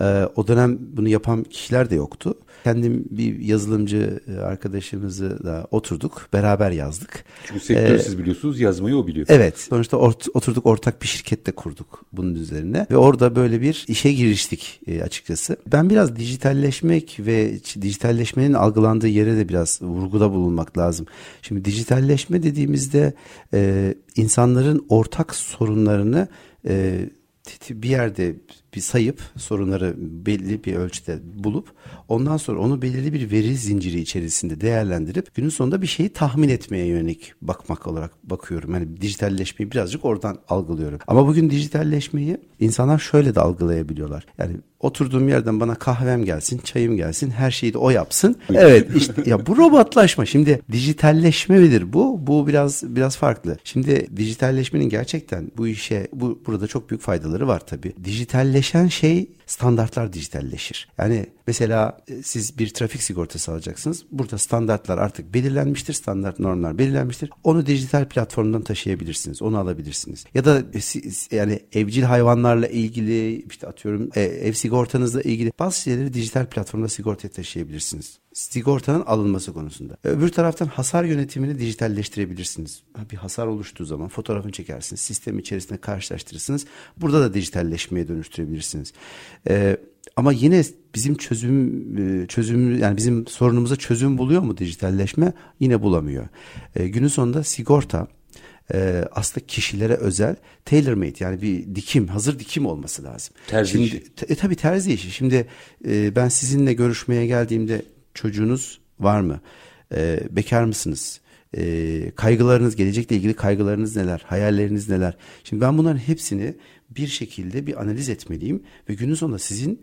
Ee, o dönem bunu yapan kişiler de yoktu. Kendim bir yazılımcı e, arkadaşımızı da oturduk. Beraber yazdık. Çünkü sektör ee, siz biliyorsunuz yazmayı o biliyor. Evet. Sonuçta ort, oturduk ortak bir şirkette kurduk bunun üzerine. Ve orada böyle bir işe giriştik e, açıkçası. Ben biraz dijitalleşmek ve dijitalleşmenin algılandığı yere de biraz vurguda bulunmak lazım. Şimdi dijitalleşme dediğimizde e, insanların ortak sorunlarını e, bir yerde bir sayıp sorunları belli bir ölçüde bulup ondan sonra onu belirli bir veri zinciri içerisinde değerlendirip günün sonunda bir şeyi tahmin etmeye yönelik bakmak olarak bakıyorum. Yani dijitalleşmeyi birazcık oradan algılıyorum. Ama bugün dijitalleşmeyi insanlar şöyle de algılayabiliyorlar. Yani oturduğum yerden bana kahvem gelsin, çayım gelsin, her şeyi de o yapsın. Evet işte ya bu robotlaşma. Şimdi dijitalleşme midir bu? Bu biraz biraz farklı. Şimdi dijitalleşmenin gerçekten bu işe bu burada çok büyük faydaları var tabii. Dijitalleşen şey standartlar dijitalleşir. Yani mesela e, siz bir trafik sigortası alacaksınız. Burada standartlar artık belirlenmiştir. Standart normlar belirlenmiştir. Onu dijital platformdan taşıyabilirsiniz. Onu alabilirsiniz. Ya da e, yani evcil hayvanlarla ilgili işte atıyorum e, ev sigortanızla ilgili bazı şeyleri dijital platformda sigortaya taşıyabilirsiniz sigortanın alınması konusunda. Öbür taraftan hasar yönetimini dijitalleştirebilirsiniz. Bir hasar oluştuğu zaman fotoğrafını çekersiniz, sistem içerisinde karşılaştırırsınız. Burada da dijitalleşmeye dönüştürebilirsiniz. Ee, ama yine bizim çözüm e, çözüm yani bizim sorunumuza çözüm buluyor mu dijitalleşme? Yine bulamıyor. Ee, günün sonunda sigorta e, aslında kişilere özel tailor made yani bir dikim hazır dikim olması lazım. Terzi Şimdi, işi. E, tabii terzi işi. Şimdi e, ben sizinle görüşmeye geldiğimde çocuğunuz var mı? E, bekar mısınız? E, kaygılarınız, gelecekle ilgili kaygılarınız neler? Hayalleriniz neler? Şimdi ben bunların hepsini bir şekilde bir analiz etmeliyim ve günün sonunda sizin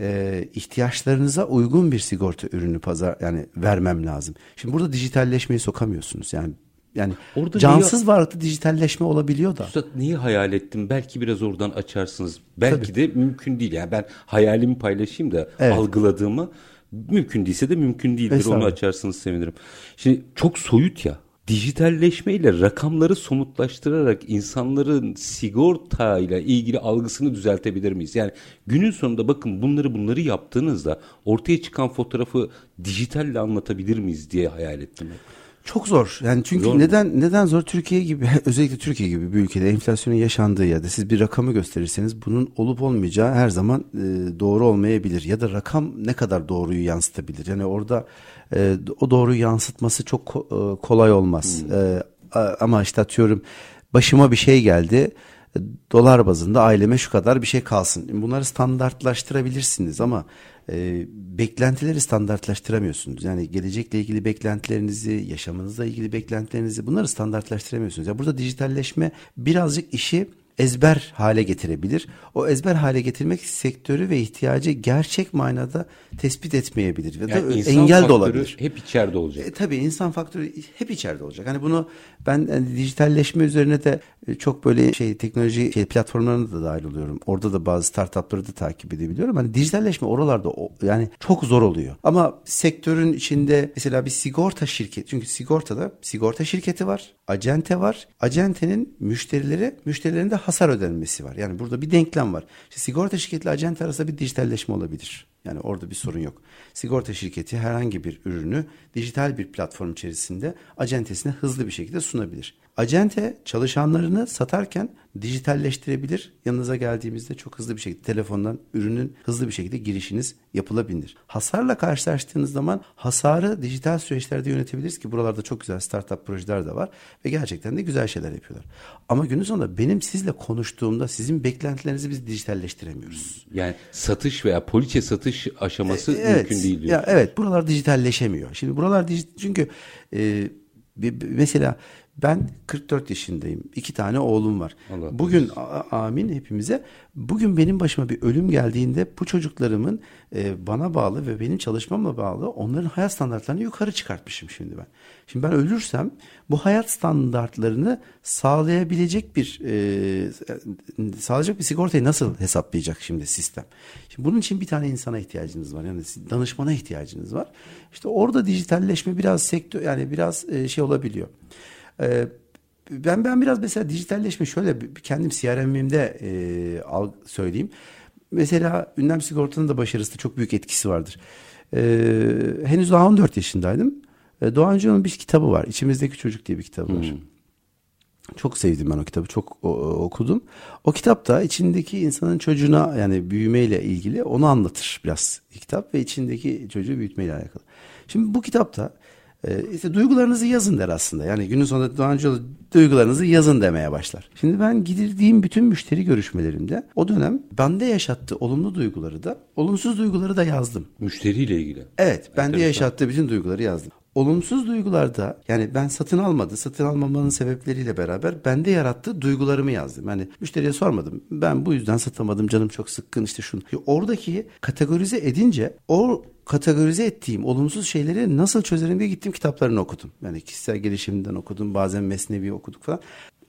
e, ihtiyaçlarınıza uygun bir sigorta ürünü pazar yani vermem lazım. Şimdi burada dijitalleşmeyi sokamıyorsunuz. Yani yani Orada cansız neyi, varlıklı dijitalleşme olabiliyor da. Üstad neyi hayal ettim? Belki biraz oradan açarsınız. Belki Tabii. de mümkün değil. Yani ben hayalimi paylaşayım da evet. algıladığımı Mümkün değilse de mümkün değildir. Onu açarsınız sevinirim. Şimdi çok soyut ya. Dijitalleşmeyle rakamları somutlaştırarak insanların sigorta ile ilgili algısını düzeltebilir miyiz? Yani günün sonunda bakın bunları bunları yaptığınızda ortaya çıkan fotoğrafı dijitalle anlatabilir miyiz diye hayal ettim. Çok zor. Yani çünkü zor neden mu? neden zor? Türkiye gibi özellikle Türkiye gibi bir ülkede enflasyonun yaşandığı yerde siz bir rakamı gösterirseniz bunun olup olmayacağı her zaman e, doğru olmayabilir ya da rakam ne kadar doğruyu yansıtabilir. Yani orada e, o doğruyu yansıtması çok e, kolay olmaz. Hmm. E, ama işte atıyorum başıma bir şey geldi dolar bazında aileme şu kadar bir şey kalsın. Bunları standartlaştırabilirsiniz ama e, beklentileri standartlaştıramıyorsunuz. Yani gelecekle ilgili beklentilerinizi, yaşamınızla ilgili beklentilerinizi bunları standartlaştıramıyorsunuz. Yani burada dijitalleşme birazcık işi ezber hale getirebilir. O ezber hale getirmek sektörü ve ihtiyacı gerçek manada tespit etmeyebilir ve yani engel de olabilir. Hep içeride olacak. E, tabii insan faktörü hep içeride olacak. Hani bunu ben yani dijitalleşme üzerine de e, çok böyle şey teknoloji şey platformlarına da dahil oluyorum. Orada da bazı startupları da takip edebiliyorum. Hani dijitalleşme oralarda o, yani çok zor oluyor. Ama sektörün içinde mesela bir sigorta şirketi çünkü sigortada sigorta şirketi var, acente var. Acentenin müşterileri müşterilerinde hasar ödenmesi var. Yani burada bir denklem var. İşte sigorta şirketiyle acente arasında bir dijitalleşme olabilir. Yani orada bir sorun yok. Sigorta şirketi herhangi bir ürünü dijital bir platform içerisinde acentesine hızlı bir şekilde sunabilir. Acente çalışanlarını satarken dijitalleştirebilir. Yanınıza geldiğimizde çok hızlı bir şekilde telefondan ürünün hızlı bir şekilde girişiniz yapılabilir. Hasarla karşılaştığınız zaman hasarı dijital süreçlerde yönetebiliriz ki buralarda çok güzel startup projeler de var ve gerçekten de güzel şeyler yapıyorlar. Ama günün sonunda benim sizle konuştuğumda sizin beklentilerinizi biz dijitalleştiremiyoruz. Yani satış veya poliçe satış aşaması E, evet, mümkün değil diyor. Ya evet buralar dijitalleşemiyor. Şimdi buralar dijit çünkü e, mesela ben 44 yaşındayım. İki tane oğlum var. Allah Bugün amin hepimize. Bugün benim başıma bir ölüm geldiğinde bu çocuklarımın e, bana bağlı ve benim çalışmamla bağlı onların hayat standartlarını yukarı çıkartmışım şimdi ben. Şimdi ben ölürsem bu hayat standartlarını sağlayabilecek bir e, sağlayacak bir sigortayı nasıl hesaplayacak şimdi sistem? Şimdi bunun için bir tane insana ihtiyacınız var. Yani danışmana ihtiyacınız var. İşte orada dijitalleşme biraz sektör yani biraz e, şey olabiliyor. Ee, ben ben biraz mesela dijitalleşme şöyle kendim CRM'imde e, al, söyleyeyim. Mesela ünlem sigortanın da başarısında çok büyük etkisi vardır. Ee, henüz daha 14 yaşındaydım. Ee, Doğan Hoca'nın bir kitabı var. İçimizdeki Çocuk diye bir kitabı var. Çok sevdim ben o kitabı. Çok o- o- okudum. O kitapta içindeki insanın çocuğuna yani büyümeyle ilgili onu anlatır biraz kitap ve içindeki çocuğu büyütmeyle alakalı. Şimdi bu kitapta e, işte duygularınızı yazın der aslında. Yani günün sonunda Doğan Hoca duygularınızı yazın demeye başlar. Şimdi ben gidirdiğim bütün müşteri görüşmelerimde o dönem bende yaşattığı olumlu duyguları da olumsuz duyguları da yazdım. Müşteriyle ilgili. Evet, bende yaşattığı bütün duyguları yazdım. Olumsuz duygularda yani ben satın almadı, satın almamanın sebepleriyle beraber bende yarattığı duygularımı yazdım. Yani müşteriye sormadım. Ben bu yüzden satamadım, canım çok sıkkın işte şunu. Oradaki kategorize edince o kategorize ettiğim olumsuz şeyleri nasıl çözerim diye gittim kitaplarını okudum. Yani kişisel gelişimden okudum, bazen mesnevi okuduk falan.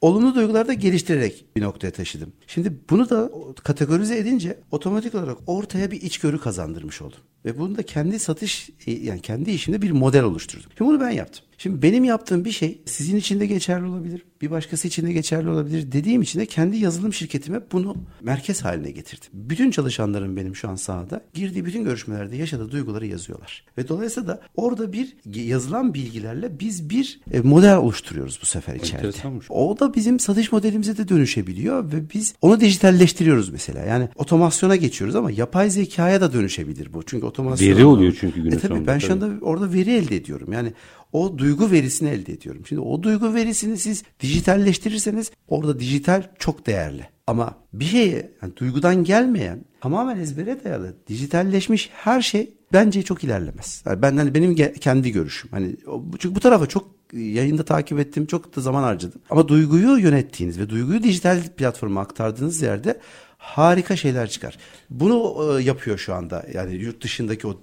Olumlu duyguları da geliştirerek bir noktaya taşıdım. Şimdi bunu da kategorize edince otomatik olarak ortaya bir içgörü kazandırmış oldum. Ve bunu da kendi satış e, yani kendi işimde bir model oluşturdum. Şimdi bunu ben yaptım. Şimdi benim yaptığım bir şey sizin için de geçerli olabilir. Bir başkası için de geçerli olabilir. Dediğim için de kendi yazılım şirketime bunu merkez haline getirdim. Bütün çalışanlarım benim şu an sahada girdiği bütün görüşmelerde yaşadığı duyguları yazıyorlar. Ve dolayısıyla da orada bir yazılan bilgilerle biz bir e, model oluşturuyoruz bu sefer içeride. O da bizim satış modelimize de dönüşebiliyor ve biz onu dijitalleştiriyoruz mesela. Yani otomasyona geçiyoruz ama yapay zekaya da dönüşebilir bu. Çünkü otomasyon Veri oluyor çünkü günün e tabii, sonunda, Ben şu tabii. anda orada veri elde ediyorum. Yani o duygu verisini elde ediyorum. Şimdi o duygu verisini siz dijitalleştirirseniz orada dijital çok değerli. Ama bir şeye yani duygudan gelmeyen tamamen ezbere dayalı dijitalleşmiş her şey bence çok ilerlemez. Yani ben hani benim kendi görüşüm. Hani çünkü bu tarafa çok yayında takip ettim. Çok da zaman harcadım. Ama duyguyu yönettiğiniz ve duyguyu dijital platforma aktardığınız yerde harika şeyler çıkar. Bunu e, yapıyor şu anda. Yani yurt dışındaki o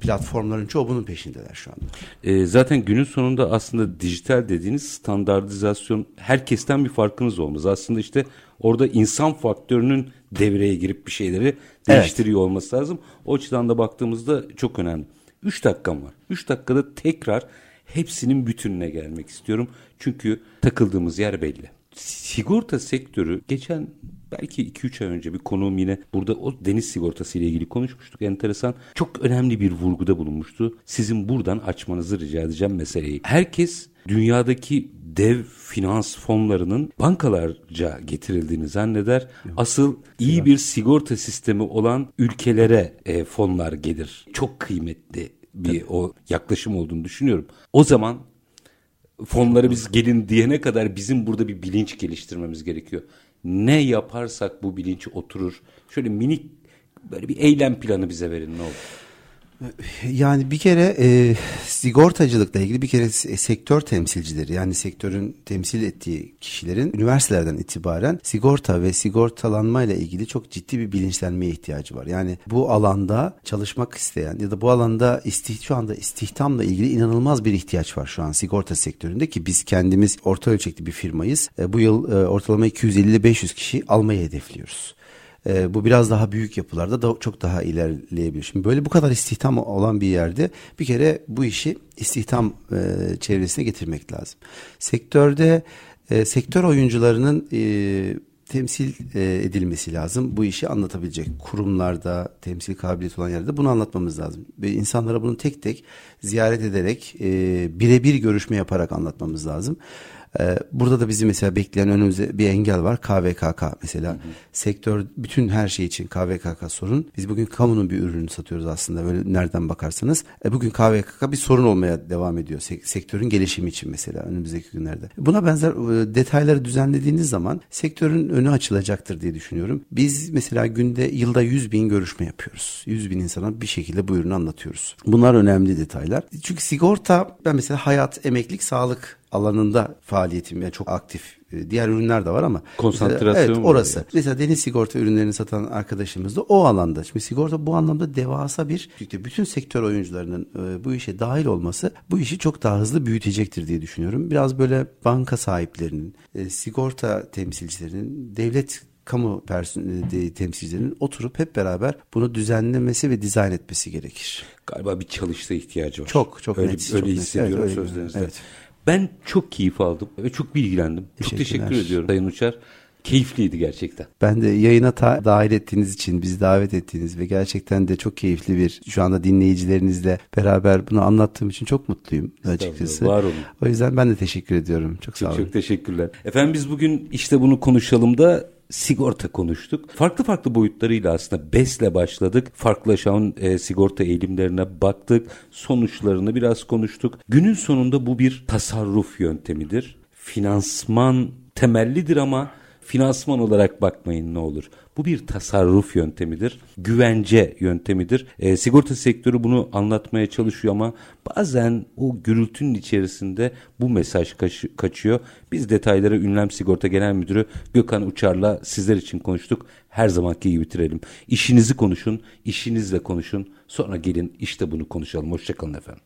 platformların çoğu bunun peşindeler şu anda. E, zaten günün sonunda aslında dijital dediğiniz standartizasyon herkesten bir farkınız olmaz. Aslında işte orada insan faktörünün devreye girip bir şeyleri değiştiriyor olması lazım. O açıdan da baktığımızda çok önemli. 3 dakikam var. 3 dakikada tekrar hepsinin bütününe gelmek istiyorum. Çünkü takıldığımız yer belli. Sigorta sektörü geçen belki 2-3 ay önce bir konuğum yine burada o deniz sigortası ile ilgili konuşmuştuk. Enteresan. Çok önemli bir vurguda bulunmuştu. Sizin buradan açmanızı rica edeceğim meseleyi. Herkes dünyadaki dev finans fonlarının bankalarca getirildiğini zanneder. Asıl iyi bir sigorta sistemi olan ülkelere e, fonlar gelir. Çok kıymetli bir o yaklaşım olduğunu düşünüyorum. O zaman fonları biz gelin diyene kadar bizim burada bir bilinç geliştirmemiz gerekiyor. Ne yaparsak bu bilinç oturur. Şöyle minik böyle bir eylem planı bize verin ne olur. Yani bir kere e, sigortacılıkla ilgili bir kere se- sektör temsilcileri yani sektörün temsil ettiği kişilerin üniversitelerden itibaren sigorta ve sigortalanma ile ilgili çok ciddi bir bilinçlenmeye ihtiyacı var. Yani bu alanda çalışmak isteyen ya da bu alanda istih şu anda istihdamla ilgili inanılmaz bir ihtiyaç var şu an sigorta sektöründe ki biz kendimiz orta ölçekli bir firmayız. E, bu yıl e, ortalama 250-500 kişi almayı hedefliyoruz. E, bu biraz daha büyük yapılarda da çok daha ilerleyebilir. Şimdi böyle bu kadar istihdam olan bir yerde bir kere bu işi istihdam e, çevresine getirmek lazım. Sektörde e, sektör oyuncularının e, temsil e, edilmesi lazım. Bu işi anlatabilecek kurumlarda, temsil kabiliyeti olan yerde bunu anlatmamız lazım. Ve insanlara bunu tek tek ziyaret ederek, e, birebir görüşme yaparak anlatmamız lazım. E, burada da bizi mesela bekleyen önümüzde bir engel var. KVKK mesela. Hı hı. Sektör bütün her şey için KVKK sorun. Biz bugün kamunun bir ürünü satıyoruz aslında böyle nereden bakarsanız. E, bugün KVKK bir sorun olmaya devam ediyor. Sektörün gelişimi için mesela önümüzdeki günlerde. Buna benzer e, detayları düzenlediğiniz zaman sektörün önü açılacaktır diye düşünüyorum. Biz mesela günde yılda 100 bin görüşme yapıyoruz. 100 bin insana bir şekilde bu ürünü anlatıyoruz. Bunlar önemli detaylar. Çünkü sigorta ben mesela hayat, emeklilik, sağlık alanında faaliyetim yani çok aktif. E, diğer ürünler de var ama konsantrasyon evet orası. Yani. Mesela deniz sigorta ürünlerini satan arkadaşımız da o alanda. Şimdi sigorta bu anlamda devasa bir bütün sektör oyuncularının e, bu işe dahil olması bu işi çok daha hızlı büyütecektir diye düşünüyorum. Biraz böyle banka sahiplerinin, e, sigorta temsilcilerinin, devlet kamu temsilcilerinin oturup hep beraber bunu düzenlemesi ve dizayn etmesi gerekir. Galiba bir çalışta ihtiyacı var. Çok çok öyle, net. Öyle çok hissediyorum net. evet, sözlerinizde. Evet. Ben çok keyif aldım ve çok bilgilendim. Çok teşekkür ediyorum Sayın Uçar. Keyifliydi gerçekten. Ben de yayına ta- dahil ettiğiniz için, bizi davet ettiğiniz ve gerçekten de çok keyifli bir şu anda dinleyicilerinizle beraber bunu anlattığım için çok mutluyum açıkçası. Var olun. O yüzden ben de teşekkür ediyorum. Çok sağ çok, olun. Çok teşekkürler. Efendim biz bugün işte bunu konuşalım da sigorta konuştuk. Farklı farklı boyutlarıyla aslında BES'le başladık. Farklılaşan e, sigorta eğilimlerine baktık. Sonuçlarını biraz konuştuk. Günün sonunda bu bir tasarruf yöntemidir. Finansman temellidir ama finansman olarak bakmayın ne olur. Bu bir tasarruf yöntemidir, güvence yöntemidir. E, sigorta sektörü bunu anlatmaya çalışıyor ama bazen o gürültünün içerisinde bu mesaj kaç, kaçıyor. Biz detaylara Ünlem Sigorta Genel Müdürü Gökhan Uçar'la sizler için konuştuk. Her zamanki gibi bitirelim. İşinizi konuşun, işinizle konuşun. Sonra gelin işte bunu konuşalım. Hoşçakalın efendim.